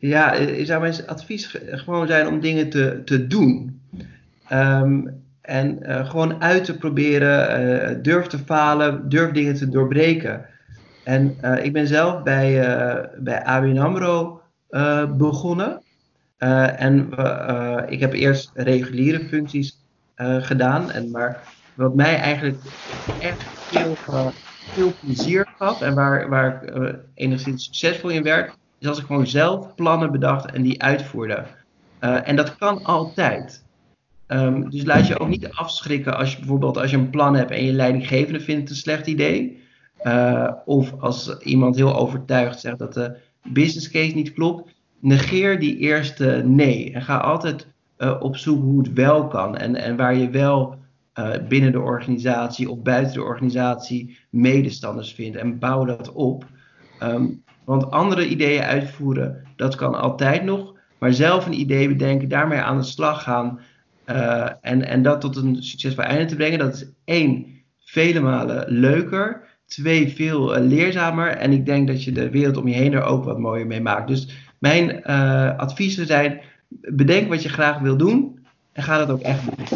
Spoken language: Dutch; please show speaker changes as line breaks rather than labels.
Ja, eh, zou mijn advies gewoon zijn om dingen te, te doen. Ehm, en uh, gewoon uit te proberen, uh, durf te falen, durf dingen te doorbreken. En ik ben zelf bij, bij ABN AMRO begonnen. en ik heb eerst reguliere functies gedaan. En, maar wat mij eigenlijk echt veel, veel plezier gaf en waar, waar ik enigszins succesvol in werd, is als ik gewoon zelf plannen bedacht en die uitvoerde. en dat kan altijd. Um, dus laat je ook niet afschrikken als je bijvoorbeeld als je een plan hebt en je leidinggevende vindt het een slecht idee. Uh, of als iemand heel overtuigd zegt dat de business case niet klopt. Negeer die eerste nee. En ga altijd uh, op zoek hoe het wel kan. En, en waar je wel binnen de organisatie of buiten de organisatie medestanders vindt. En bouw dat op. Um, want andere ideeën uitvoeren, dat kan altijd nog. Maar zelf een idee bedenken, daarmee aan de slag gaan. Uh, en, en dat tot een succesvol einde te brengen, dat is één, vele malen leuker. Twee, veel uh, leerzamer. En ik denk dat je de wereld om je heen er ook wat mooier mee maakt. Dus mijn uh, adviezen zijn: bedenk wat je graag wil doen en ga dat ook echt doen.